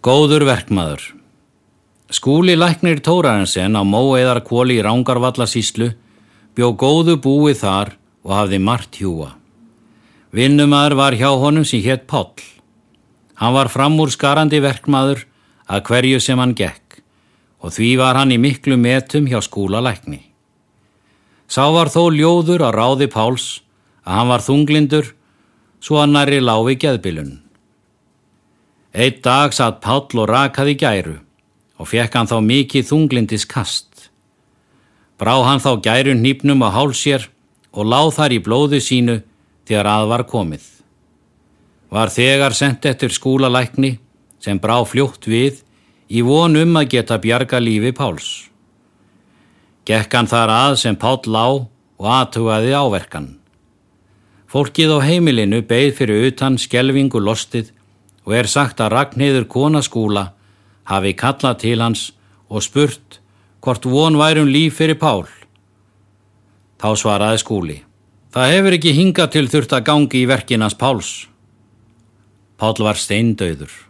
Góður verkmaður Skúli læknir Tórarensen á móeðar kvóli í Rángarvallasíslu bjó góðu búið þar og hafði margt hjúa. Vinnumæður var hjá honum sem hétt Páll. Hann var framúr skarandi verkmaður að hverju sem hann gekk og því var hann í miklu metum hjá skúla lækni. Sá var þó ljóður á ráði Páls að hann var þunglindur svo hann næri láfi geðbilun. Eitt dag satt Páll og rakaði gæru og fekk hann þá mikið þunglindis kast. Brá hann þá gæru nýpnum á hálsér og láð þar í blóðu sínu þegar að var komið. Var þegar sendt eftir skúlalækni sem brá fljótt við í von um að geta bjarga lífi Páls. Gekk hann þar að sem Páll lág og aðtugaði áverkan. Fólkið á heimilinu beigð fyrir utan skelvingu lostið og er sagt að Ragnhildur kona skúla hafi kallað til hans og spurt hvort von værum líf fyrir Pál. Þá svaraði skúli. Það hefur ekki hingað til þurft að gangi í verkinans Páls. Pál var steindauður.